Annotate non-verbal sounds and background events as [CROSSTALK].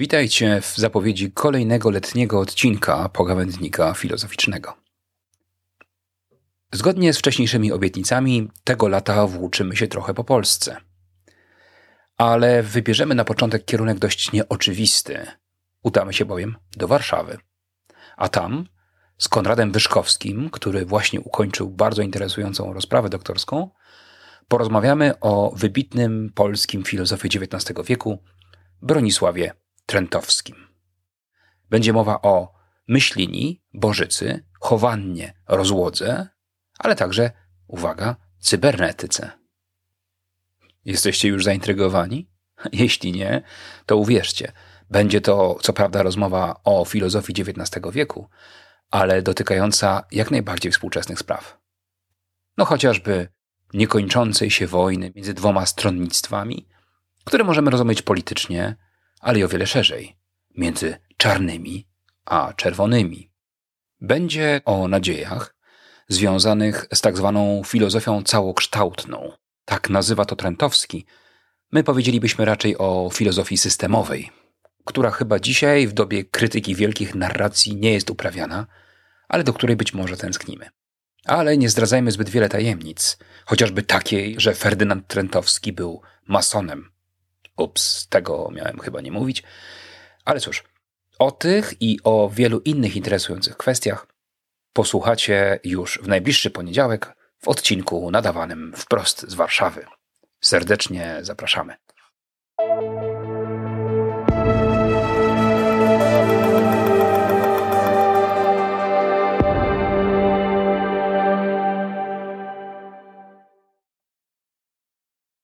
Witajcie w zapowiedzi kolejnego letniego odcinka pogawędnika filozoficznego. Zgodnie z wcześniejszymi obietnicami, tego lata włóczymy się trochę po Polsce. Ale wybierzemy na początek kierunek dość nieoczywisty. Udamy się bowiem do Warszawy. A tam z Konradem Wyszkowskim, który właśnie ukończył bardzo interesującą rozprawę doktorską, porozmawiamy o wybitnym polskim filozofie XIX wieku Bronisławie Trentowskim. Będzie mowa o myślini, bożycy, chowannie, rozłodze, ale także, uwaga, cybernetyce. Jesteście już zaintrygowani? [LAUGHS] Jeśli nie, to uwierzcie, będzie to co prawda rozmowa o filozofii XIX wieku, ale dotykająca jak najbardziej współczesnych spraw. No chociażby niekończącej się wojny między dwoma stronnictwami, które możemy rozumieć politycznie, ale i o wiele szerzej między czarnymi a czerwonymi. Będzie o nadziejach związanych z tak zwaną filozofią całokształtną. Tak nazywa to Trentowski. My powiedzielibyśmy raczej o filozofii systemowej, która chyba dzisiaj w dobie krytyki wielkich narracji nie jest uprawiana, ale do której być może tęsknimy. Ale nie zdradzajmy zbyt wiele tajemnic, chociażby takiej, że Ferdynand Trentowski był masonem. Ups, tego miałem chyba nie mówić. Ale cóż, o tych i o wielu innych interesujących kwestiach posłuchacie już w najbliższy poniedziałek w odcinku nadawanym wprost z Warszawy. Serdecznie zapraszamy.